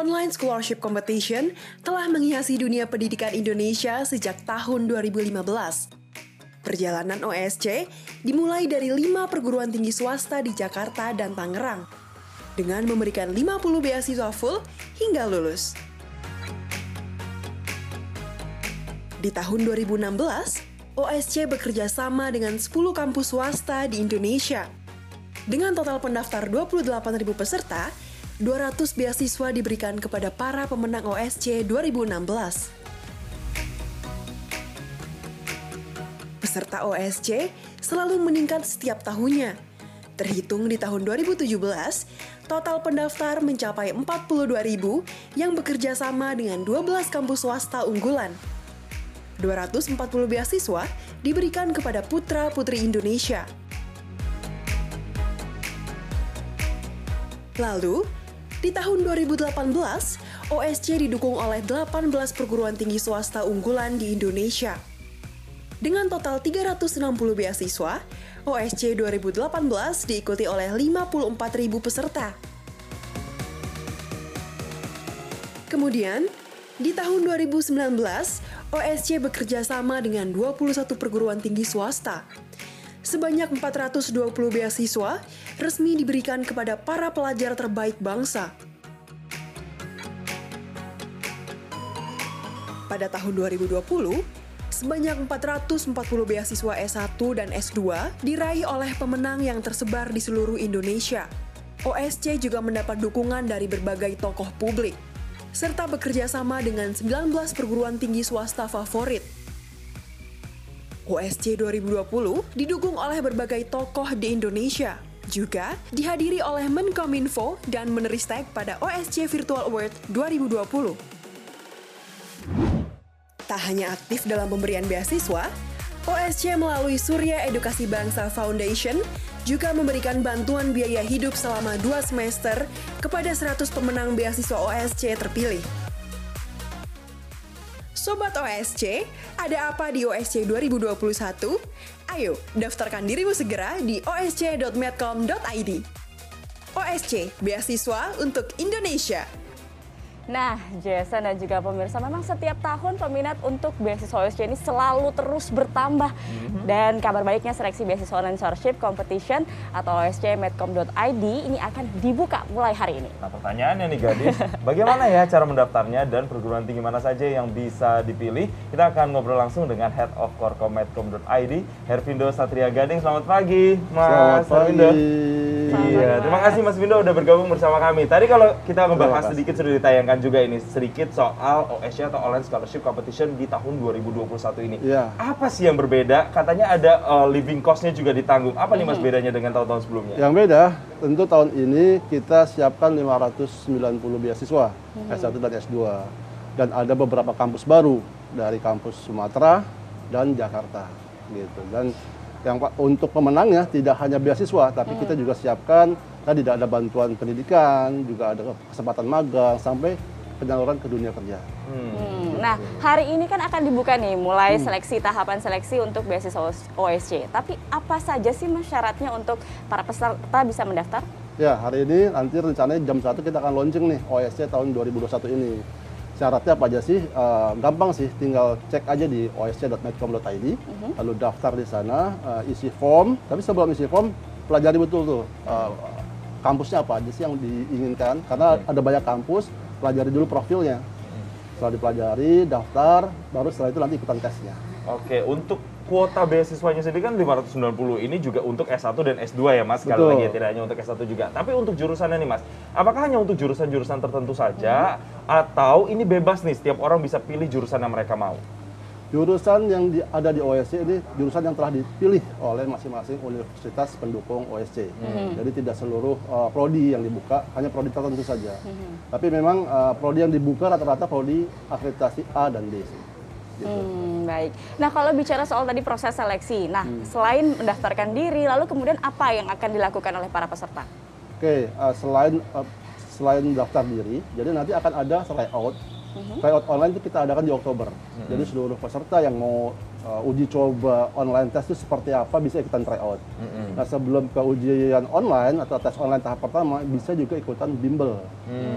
Online Scholarship Competition telah menghiasi dunia pendidikan Indonesia sejak tahun 2015. Perjalanan OSC dimulai dari lima perguruan tinggi swasta di Jakarta dan Tangerang, dengan memberikan 50 beasiswa full hingga lulus. Di tahun 2016, OSC bekerja sama dengan 10 kampus swasta di Indonesia. Dengan total pendaftar 28.000 peserta, 200 beasiswa diberikan kepada para pemenang OSC 2016. Peserta OSC selalu meningkat setiap tahunnya. Terhitung di tahun 2017, total pendaftar mencapai 42.000 yang bekerja sama dengan 12 kampus swasta unggulan. 240 beasiswa diberikan kepada putra-putri Indonesia. Lalu, di tahun 2018, OSC didukung oleh 18 perguruan tinggi swasta unggulan di Indonesia. Dengan total 360 beasiswa, OSC 2018 diikuti oleh 54.000 peserta. Kemudian, di tahun 2019, OSC bekerja sama dengan 21 perguruan tinggi swasta sebanyak 420 beasiswa resmi diberikan kepada para pelajar terbaik bangsa. Pada tahun 2020, sebanyak 440 beasiswa S1 dan S2 diraih oleh pemenang yang tersebar di seluruh Indonesia. OSC juga mendapat dukungan dari berbagai tokoh publik, serta bekerja sama dengan 19 perguruan tinggi swasta favorit OSC 2020 didukung oleh berbagai tokoh di Indonesia. Juga dihadiri oleh Menkominfo dan Meneristek pada OSC Virtual Award 2020. Tak hanya aktif dalam pemberian beasiswa, OSC melalui Surya Edukasi Bangsa Foundation juga memberikan bantuan biaya hidup selama dua semester kepada 100 pemenang beasiswa OSC terpilih. Sobat OSC, ada apa di OSC 2021? Ayo, daftarkan dirimu segera di osc.medcom.id. OSC, beasiswa untuk Indonesia. Nah, Jason dan juga pemirsa, memang setiap tahun peminat untuk beasiswa OSC ini selalu terus bertambah. Mm-hmm. Dan kabar baiknya seleksi beasiswa online scholarship competition atau OSC medcom.id ini akan dibuka mulai hari ini. Nah, pertanyaannya nih gadis, bagaimana ya cara mendaftarnya dan perguruan tinggi mana saja yang bisa dipilih? Kita akan ngobrol langsung dengan Head of Korkom medcom.id, Hervindo Satria Gading. Selamat pagi, Mas Selamat pagi. Iya, terima kasih Mas Vindo udah bergabung bersama kami. Tadi kalau kita membahas sedikit sudah ditayangkan juga ini sedikit soal OSC atau Online Scholarship Competition di tahun 2021 ini. Iya. Apa sih yang berbeda? Katanya ada uh, living cost-nya juga ditanggung. Apa nih Mas bedanya dengan tahun-tahun sebelumnya? Yang beda, tentu tahun ini kita siapkan 590 beasiswa S1 dan S2. Dan ada beberapa kampus baru dari kampus Sumatera dan Jakarta gitu. Dan yang untuk pemenangnya tidak hanya beasiswa, tapi kita juga siapkan tadi ada bantuan pendidikan, juga ada kesempatan magang sampai penyaluran ke dunia kerja. Hmm. Nah, hari ini kan akan dibuka nih mulai hmm. seleksi tahapan seleksi untuk beasiswa OSC. Tapi apa saja sih syaratnya untuk para peserta bisa mendaftar? Ya, hari ini nanti rencananya jam 1 kita akan launching nih OSC tahun 2021 ini syaratnya apa aja sih? Uh, gampang sih, tinggal cek aja di osc.medcom.id, uh -huh. lalu daftar di sana, uh, isi form. Tapi sebelum isi form, pelajari betul tuh uh, kampusnya apa aja sih yang diinginkan. Karena uh ada banyak kampus, pelajari dulu profilnya. Setelah dipelajari, daftar, baru setelah itu nanti ikutan tesnya. Oke, untuk kuota beasiswanya sendiri kan 590 ini juga untuk S1 dan S2 ya Mas, sekali lagi ya, tidak hanya untuk S1 juga. Tapi untuk jurusannya nih Mas, apakah hanya untuk jurusan-jurusan tertentu saja hmm. atau ini bebas nih setiap orang bisa pilih jurusan yang mereka mau? Jurusan yang di, ada di OSC ini jurusan yang telah dipilih oleh masing-masing universitas pendukung OSC. Hmm. Jadi tidak seluruh uh, prodi yang dibuka, hanya prodi tertentu saja. Hmm. Tapi memang uh, prodi yang dibuka rata-rata prodi akreditasi A dan D. Gitu. Hmm, baik. Nah kalau bicara soal tadi proses seleksi, nah hmm. selain mendaftarkan diri, lalu kemudian apa yang akan dilakukan oleh para peserta? Oke, uh, selain uh, selain daftar diri, jadi nanti akan ada tryout. Uh-huh. Tryout online itu kita adakan di Oktober. Uh-huh. Jadi seluruh peserta yang mau uh, uji coba online test itu seperti apa bisa ikutan tryout. Nah sebelum ke ujian online atau tes online tahap pertama bisa juga ikutan bimbel.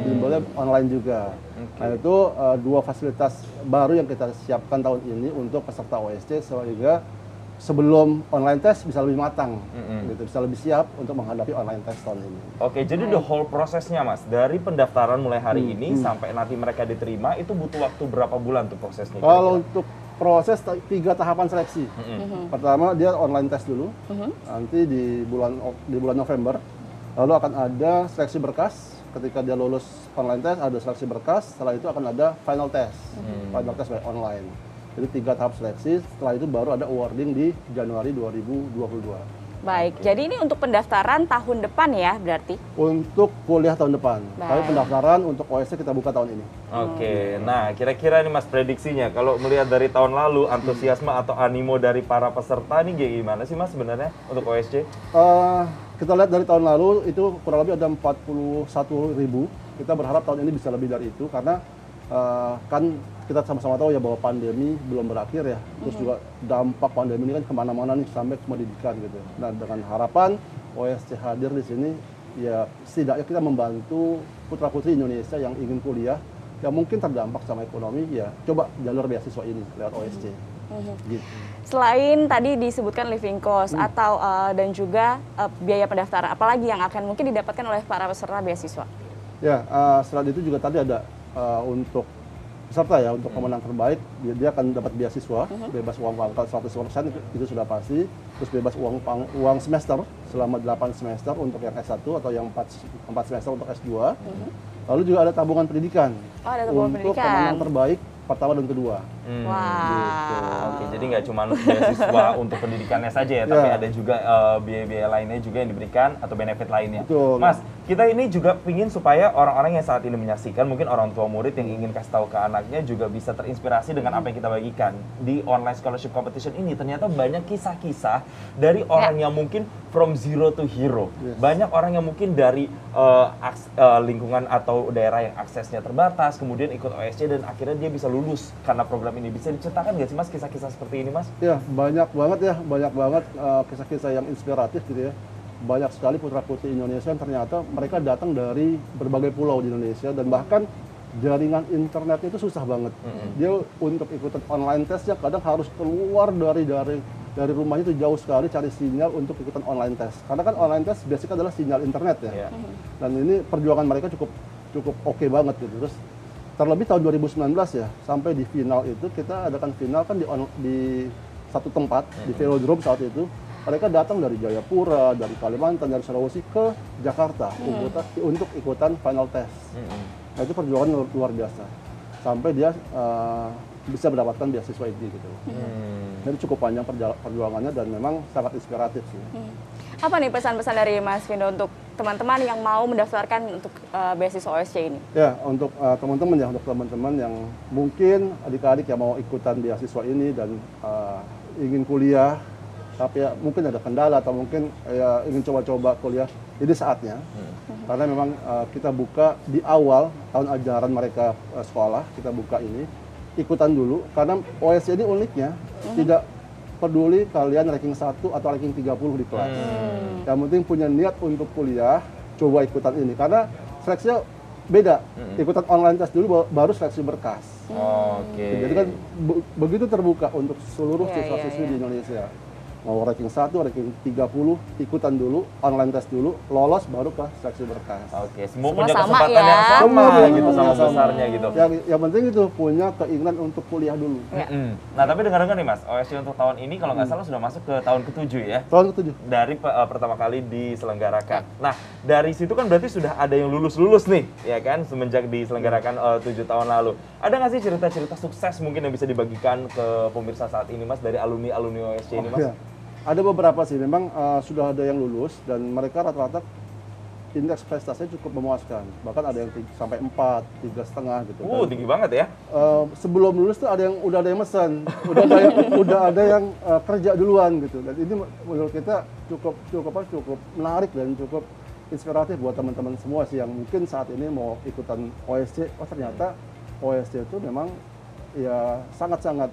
Bimbelnya online juga. Nah itu uh, dua fasilitas baru yang kita siapkan tahun ini untuk peserta OSC sehingga sebelum online test bisa lebih matang, gitu, bisa lebih siap untuk menghadapi online test tahun ini. Oke, jadi the whole prosesnya mas, dari pendaftaran mulai hari ini sampai nanti mereka diterima, itu butuh waktu berapa bulan tuh prosesnya? Kalau untuk proses tiga tahapan seleksi, pertama dia online test dulu, nanti di bulan di bulan November, lalu akan ada seleksi berkas. Ketika dia lulus online test, ada seleksi berkas. Setelah itu akan ada final test, final test by online. Jadi tiga tahap seleksi. Setelah itu baru ada awarding di Januari 2022. Baik, jadi ini untuk pendaftaran tahun depan ya berarti? Untuk kuliah tahun depan, tapi Baik. pendaftaran untuk OSC kita buka tahun ini. Oke, nah kira-kira nih mas prediksinya, kalau melihat dari tahun lalu, antusiasme atau animo dari para peserta nih kayak gimana sih mas sebenarnya untuk OSC? Eh, kita lihat dari tahun lalu itu kurang lebih ada 41 ribu. Kita berharap tahun ini bisa lebih dari itu karena eh, kan kita sama-sama tahu ya bahwa pandemi belum berakhir ya. Terus juga dampak pandemi ini kan ke mana-mana nih sampai ke pendidikan gitu. Nah dengan harapan OSC hadir di sini ya setidaknya kita membantu putra putri Indonesia yang ingin kuliah yang mungkin terdampak sama ekonomi ya coba jalur beasiswa ini lewat OSC. Gitu. Selain tadi disebutkan living cost atau eh, dan juga eh, biaya pendaftaran, apalagi yang akan mungkin didapatkan oleh para peserta beasiswa? Ya, eh, selain itu juga tadi ada eh, untuk peserta ya, untuk pemenang terbaik, dia, dia akan dapat beasiswa, bebas uang pangkal 100% itu, itu sudah pasti, terus bebas uang pang- uang semester selama 8 semester untuk yang S1 atau yang 4, 4 semester untuk S2. Lalu juga ada tabungan pendidikan Oh, ada tabungan untuk pendidikan. pemenang terbaik pertama dan kedua. Hmm. Wah. Oke, jadi nggak cuma beasiswa untuk pendidikannya saja ya, tapi Ya. ada juga eh, biaya-biaya lainnya juga yang diberikan atau benefit lainnya. Betul. Mas, kita ini juga pingin supaya orang-orang yang saat ini menyaksikan, mungkin orang tua murid yang ingin kasih tahu ke anaknya juga bisa terinspirasi dengan apa yang kita bagikan di online scholarship competition ini. Ternyata banyak kisah-kisah dari orang yang mungkin from zero to hero. Yes. Banyak orang yang mungkin dari aks- eh, lingkungan atau daerah yang aksesnya terbatas, kemudian ikut OSC dan akhirnya dia bisa lulus karena program ini. Bisa diceritakan nggak sih mas kisah-kisah seperti ini mas? Ya, banyak banget ya, banyak banget eh, kisah-kisah yang inspiratif gitu ya. Banyak sekali putra-putri Indonesia yang ternyata mereka datang dari berbagai pulau di Indonesia dan bahkan jaringan internetnya itu susah banget. Dia untuk ikutan online testnya kadang harus keluar dari dari dari rumahnya itu jauh sekali cari sinyal untuk ikutan online test. Karena kan online test biasanya adalah sinyal internet ya. Iya. Dan ini perjuangan mereka cukup cukup oke banget gitu. Terus terlebih tahun 2019 ya sampai di final itu kita adakan final kan di on- di satu tempat di Velodrome saat itu. Mereka datang dari Jayapura, dari Kalimantan, dari Sulawesi ke Jakarta untuk, untuk ikutan final test. Nah itu perjuangan luar, luar biasa. Sampai dia eh, bisa mendapatkan beasiswa ini gitu. Hmm. Jadi cukup panjang perjuangannya dan memang sangat inspiratif sih. Apa nih pesan-pesan dari Mas Vindo untuk teman-teman yang mau mendaftarkan untuk eh, beasiswa OSC ini? Ya, untuk uh, teman-teman ya, untuk teman-teman yang mungkin adik-adik yang mau ikutan beasiswa ini dan uh, ingin kuliah, tapi ya mungkin ada kendala atau mungkin ya ingin coba-coba kuliah, ini saatnya. Karena memang uh, kita buka di awal tahun ajaran mereka uh, sekolah, kita buka ini ikutan dulu karena OSC ini uniknya tidak peduli kalian ranking 1 atau ranking 30 di kelas. Yang penting punya niat untuk kuliah, coba ikutan ini karena seleksinya beda. Ikutan online test dulu ba- baru seleksi berkas. Oke. Jadi kan be- begitu terbuka untuk seluruh Iya, siswa-siswi iya, di Indonesia. Mau ranking 1, ranking 30, ikutan dulu, online test dulu, lolos baru ke seleksi berkas. Oke, semua, Semua punya sama kesempatan ya. yang sama Semua gitu sama sama. besarnya gitu. Yang, yang penting itu punya keinginan untuk kuliah dulu. Ya. Mm. Nah, tapi dengar-dengar nih Mas, OSC untuk tahun ini kalau nggak salah sudah masuk ke tahun ketujuh ya. Tahun ketujuh. Dari pe- eh, pertama kali diselenggarakan. Nah, dari situ kan berarti sudah ada yang lulus-lulus nih, ya kan, semenjak diselenggarakan eh, tujuh tahun lalu. Ada nggak sih cerita-cerita sukses mungkin yang bisa dibagikan ke pemirsa saat ini, Mas, dari alumni-alumni OSC ini, Mas? Ya. Ada beberapa sih, memang uh, sudah ada yang lulus dan mereka rata-rata indeks prestasinya cukup memuaskan. Bahkan ada yang sampai 4, tiga setengah gitu. Uh, tinggi banget ya. uh, sebelum lulus tuh ada yang udah ada yang mesen, udah ada yang, udah ada yang uh, kerja duluan gitu. Dan ini menurut kita cukup cukup apa, cukup menarik dan cukup inspiratif buat teman-teman semua sih yang mungkin saat ini mau ikutan OSC. Oh ternyata OSC itu memang ya sangat-sangat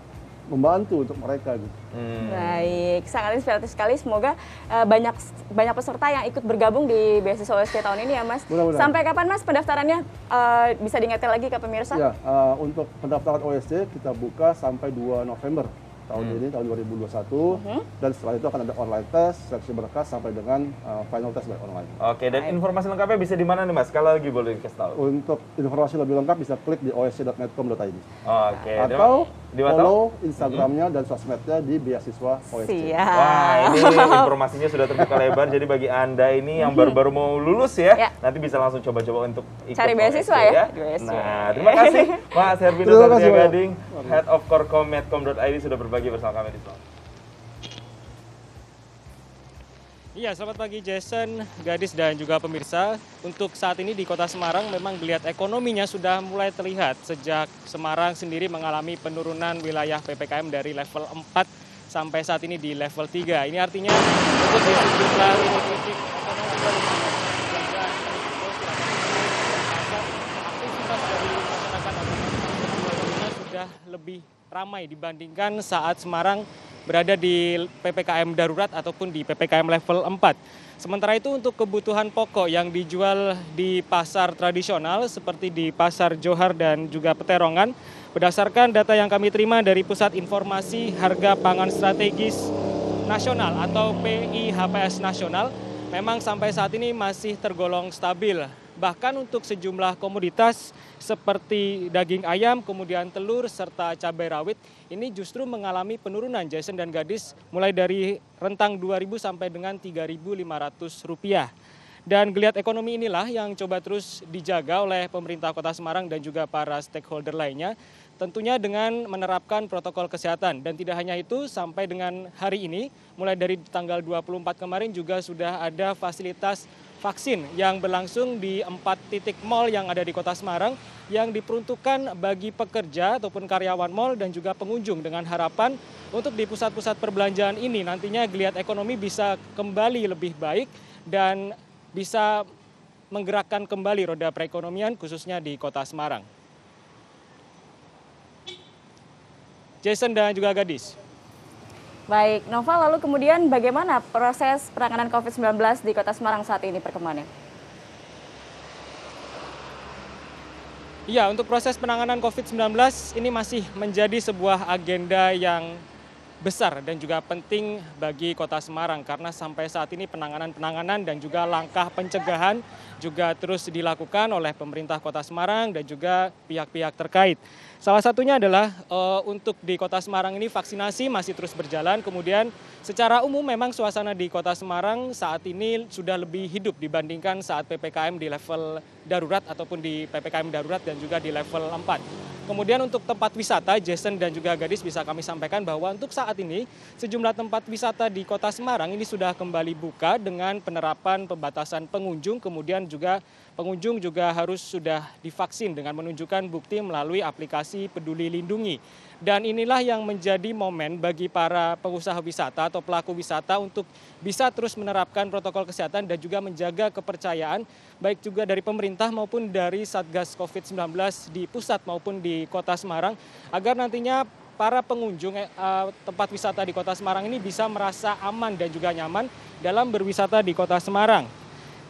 membantu untuk mereka gitu. Hmm. Baik, sangat inspiratif sekali. Semoga uh, banyak banyak peserta yang ikut bergabung di beasiswa OSC tahun ini ya, Mas. Mudah -mudahan. Sampai kapan, Mas, pendaftarannya? Uh, bisa diingatkan lagi ke pemirsa? Ya, uh, untuk pendaftaran OSC kita buka sampai 2 November tahun hmm. ini tahun 2021 hmm. dan setelah itu akan ada online test seleksi berkas sampai dengan uh, final test by online. Oke dan informasi lengkapnya bisa di mana nih mas? Kalau lagi boleh dikasih tahu. Untuk informasi lebih lengkap bisa klik di osc.netcom.id. Oke. Atau di follow Instagramnya hmm. dan sosmednya di beasiswa OSC. Siap. Wah ini informasinya sudah terbuka lebar jadi bagi anda ini yang baru-baru mau lulus ya, ya, nanti bisa langsung coba-coba untuk ikut cari beasiswa ya. ya. Nah terima kasih Mas Satria Gading, Head of Korkom.com.id sudah berbagi berbagi bersama kami di. Iya, selamat pagi Jason, Gadis dan juga pemirsa. Untuk saat ini di Kota Semarang memang melihat ekonominya sudah mulai terlihat sejak Semarang sendiri mengalami penurunan wilayah PPKM dari level 4 sampai saat ini di level 3. Ini artinya untuk di sejumlah sudah lebih ramai dibandingkan saat Semarang berada di PPKM darurat ataupun di PPKM level 4. Sementara itu untuk kebutuhan pokok yang dijual di pasar tradisional seperti di Pasar Johar dan juga Peterongan, berdasarkan data yang kami terima dari Pusat Informasi Harga Pangan Strategis Nasional atau PIHPS Nasional, memang sampai saat ini masih tergolong stabil Bahkan untuk sejumlah komoditas seperti daging ayam, kemudian telur, serta cabai rawit, ini justru mengalami penurunan Jason dan Gadis mulai dari rentang 2.000 sampai dengan 3.500 rupiah. Dan geliat ekonomi inilah yang coba terus dijaga oleh pemerintah kota Semarang dan juga para stakeholder lainnya. Tentunya dengan menerapkan protokol kesehatan. Dan tidak hanya itu, sampai dengan hari ini, mulai dari tanggal 24 kemarin juga sudah ada fasilitas vaksin yang berlangsung di empat titik mall yang ada di kota Semarang yang diperuntukkan bagi pekerja ataupun karyawan mall dan juga pengunjung dengan harapan untuk di pusat-pusat perbelanjaan ini nantinya geliat ekonomi bisa kembali lebih baik dan bisa menggerakkan kembali roda perekonomian khususnya di kota Semarang. Jason dan juga Gadis. Baik, Nova, lalu kemudian bagaimana proses penanganan COVID-19 di Kota Semarang saat ini perkembangannya? Iya, untuk proses penanganan COVID-19 ini masih menjadi sebuah agenda yang besar dan juga penting bagi Kota Semarang karena sampai saat ini penanganan-penanganan dan juga langkah pencegahan juga terus dilakukan oleh pemerintah Kota Semarang dan juga pihak-pihak terkait. Salah satunya adalah uh, untuk di Kota Semarang ini vaksinasi masih terus berjalan. Kemudian secara umum memang suasana di Kota Semarang saat ini sudah lebih hidup dibandingkan saat PPKM di level darurat ataupun di PPKM darurat dan juga di level 4. Kemudian untuk tempat wisata, Jason dan juga Gadis bisa kami sampaikan bahwa untuk saat ini sejumlah tempat wisata di Kota Semarang ini sudah kembali buka dengan penerapan pembatasan pengunjung, kemudian juga pengunjung juga harus sudah divaksin dengan menunjukkan bukti melalui aplikasi Peduli Lindungi. Dan inilah yang menjadi momen bagi para pengusaha wisata atau pelaku wisata untuk bisa terus menerapkan protokol kesehatan dan juga menjaga kepercayaan baik juga dari pemerintah maupun dari Satgas COVID-19 di pusat maupun di kota Semarang agar nantinya para pengunjung eh, tempat wisata di kota Semarang ini bisa merasa aman dan juga nyaman dalam berwisata di kota Semarang.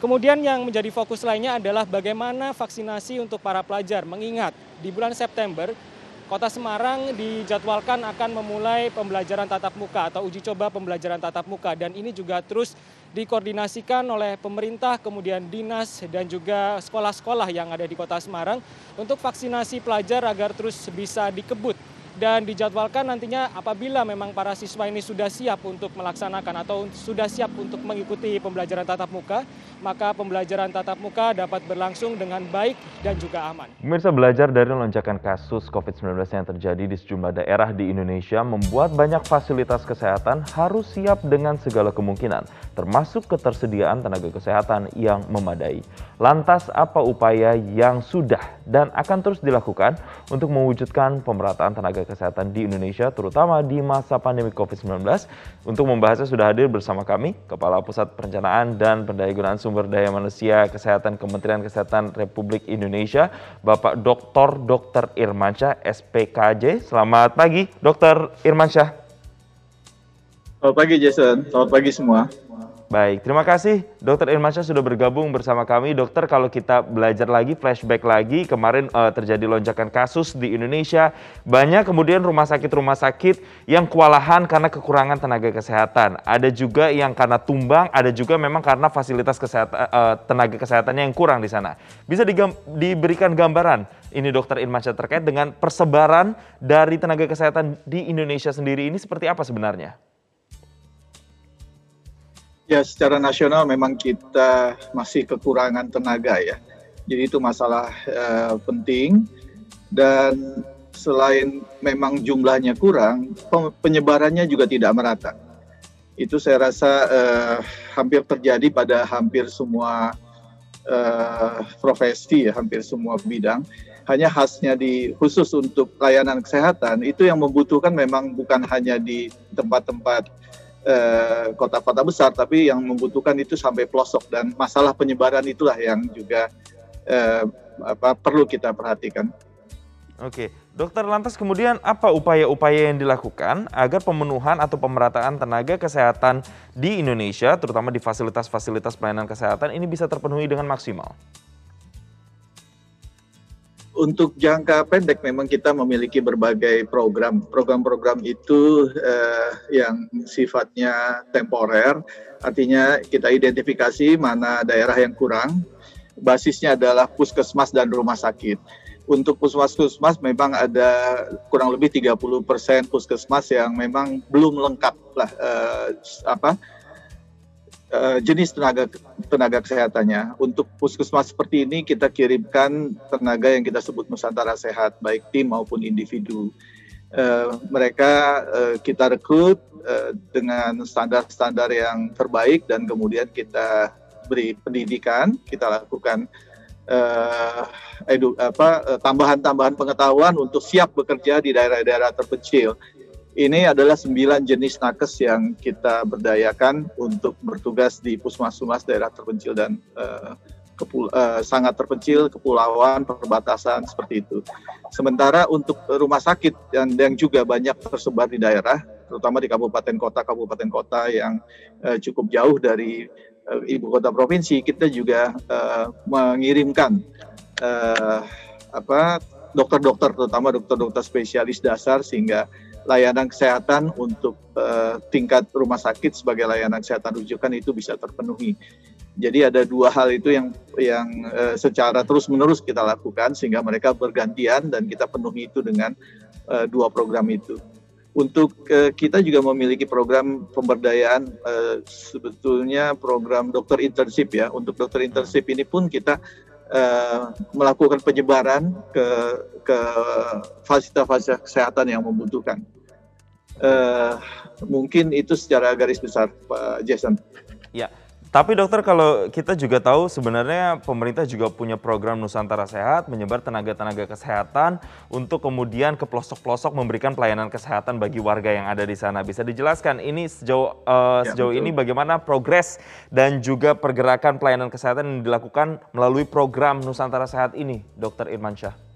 Kemudian yang menjadi fokus lainnya adalah bagaimana vaksinasi untuk para pelajar. Mengingat di bulan September, Kota Semarang dijadwalkan akan memulai pembelajaran tatap muka atau uji coba pembelajaran tatap muka dan ini juga terus dikoordinasikan oleh pemerintah, kemudian dinas dan juga sekolah-sekolah yang ada di Kota Semarang untuk vaksinasi pelajar agar terus bisa dikebut dan dijadwalkan nantinya apabila memang para siswa ini sudah siap untuk melaksanakan atau sudah siap untuk mengikuti pembelajaran tatap muka, maka pembelajaran tatap muka dapat berlangsung dengan baik dan juga aman. Pemirsa belajar dari lonjakan kasus COVID-19 yang terjadi di sejumlah daerah di Indonesia membuat banyak fasilitas kesehatan harus siap dengan segala kemungkinan. termasuk ketersediaan tenaga kesehatan yang memadai. Lantas apa upaya yang sudah dan akan terus dilakukan untuk mewujudkan pemerataan tenaga kesehatan di Indonesia terutama di masa pandemi COVID-19? Untuk membahasnya sudah hadir bersama kami Kepala Pusat Perencanaan dan Pendayagunaan Sumber Daya Manusia Kesehatan Kementerian Kesehatan Republik Indonesia, Bapak Dr. Dr. Irmansyah SPKJ. Selamat pagi, Dr. Irmansyah. Selamat pagi Jason, selamat pagi semua. Baik, terima kasih Dokter Irmansyah sudah bergabung bersama kami. Dokter, kalau kita belajar lagi, flashback lagi, kemarin uh, terjadi lonjakan kasus di Indonesia. Banyak kemudian rumah sakit-rumah sakit yang kewalahan karena kekurangan tenaga kesehatan. Ada juga yang karena tumbang, ada juga memang karena fasilitas kesehatan, uh, tenaga kesehatannya yang kurang di sana. Bisa diberikan gambaran ini Dokter Irmansyah terkait dengan persebaran dari tenaga kesehatan di Indonesia sendiri ini seperti apa sebenarnya? Ya, secara nasional memang kita masih kekurangan tenaga ya. Jadi itu masalah uh, penting dan selain memang jumlahnya kurang, penyebarannya juga tidak merata. Itu saya rasa uh, hampir terjadi pada hampir semua uh, profesi ya, hampir semua bidang. Hanya khasnya di khusus untuk layanan kesehatan itu yang membutuhkan memang bukan hanya di tempat-tempat Eh, kota-kota besar, tapi yang membutuhkan itu sampai pelosok dan masalah penyebaran itulah yang juga eh, apa, perlu kita perhatikan. Oke, dokter lantas kemudian apa upaya-upaya yang dilakukan agar pemenuhan atau pemerataan tenaga kesehatan di Indonesia, terutama di fasilitas-fasilitas pelayanan kesehatan ini bisa terpenuhi dengan maksimal? Untuk jangka pendek memang kita memiliki berbagai program. Program-program itu eh, yang sifatnya temporer, artinya kita identifikasi mana daerah yang kurang. Basisnya adalah puskesmas dan rumah sakit. Untuk puskesmas memang ada kurang lebih 30 persen puskesmas yang memang belum lengkap lah eh, apa uh, jenis tenaga tenaga kesehatannya. Untuk puskesmas seperti ini kita kirimkan tenaga yang kita sebut Nusantara Sehat, baik tim maupun individu. Uh, mereka uh, kita rekrut uh, dengan standar-standar yang terbaik dan kemudian kita beri pendidikan, kita lakukan uh, tambahan-tambahan pengetahuan untuk siap bekerja di daerah-daerah terpencil ini adalah sembilan jenis nakes yang kita berdayakan untuk bertugas di puskesmas daerah terpencil dan uh, kepul uh, sangat terpencil, kepulauan, perbatasan seperti itu. Sementara untuk rumah sakit yang, yang juga banyak tersebar di daerah, terutama di kabupaten kota kabupaten kota yang uh, cukup jauh dari uh, ibu kota provinsi, kita juga uh, mengirimkan uh, apa dokter-dokter, terutama dokter-dokter spesialis dasar sehingga layanan kesehatan untuk uh, tingkat rumah sakit sebagai layanan kesehatan rujukan itu bisa terpenuhi. Jadi ada dua hal itu yang yang uh, secara terus-menerus kita lakukan sehingga mereka bergantian dan kita penuhi itu dengan uh, dua program itu. Untuk uh, kita juga memiliki program pemberdayaan uh, sebetulnya program dokter internship ya. Untuk dokter internship ini pun kita uh, melakukan penyebaran ke ke fasilitas-fasilitas kesehatan yang membutuhkan. Uh, mungkin itu secara garis besar, Pak Jason. Ya, tapi dokter kalau kita juga tahu sebenarnya pemerintah juga punya program Nusantara Sehat menyebar tenaga-tenaga kesehatan untuk kemudian ke pelosok-pelosok memberikan pelayanan kesehatan bagi warga yang ada di sana. Bisa dijelaskan ini sejauh uh, ya, sejauh betul. ini bagaimana progres dan juga pergerakan pelayanan kesehatan yang dilakukan melalui program Nusantara Sehat ini, Dokter Irmansyah?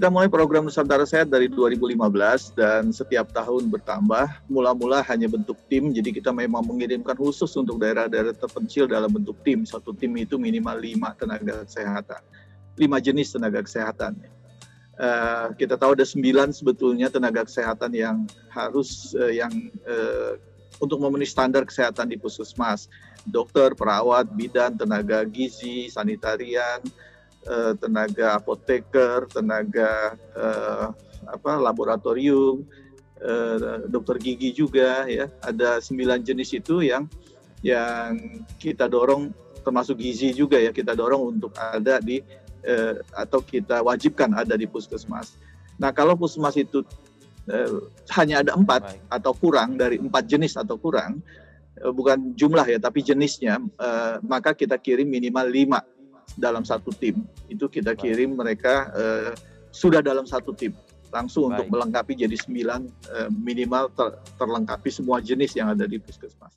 Kita mulai program Nusantara Sehat dari 2015 dan setiap tahun bertambah. Mula-mula hanya bentuk tim, jadi kita memang mengirimkan khusus untuk daerah-daerah terpencil dalam bentuk tim. Satu tim itu minimal lima tenaga kesehatan, lima jenis tenaga kesehatan. Uh, kita tahu ada sembilan sebetulnya tenaga kesehatan yang harus uh, yang uh, untuk memenuhi standar kesehatan di puskesmas, dokter, perawat, bidan, tenaga gizi, sanitarian, uh, tenaga apoteker, tenaga uh, apa laboratorium, uh, dokter gigi juga ya. Ada sembilan jenis itu yang yang kita dorong termasuk gizi juga ya kita dorong untuk ada di atau kita wajibkan ada di puskesmas. Nah kalau puskesmas itu uh, hanya ada empat Baik. atau kurang dari empat jenis atau kurang, bukan jumlah ya, tapi jenisnya, uh, maka kita kirim minimal lima dalam satu tim. Itu kita kirim mereka uh, sudah dalam satu tim langsung Baik. untuk melengkapi jadi sembilan uh, minimal ter terlengkapi semua jenis yang ada di puskesmas.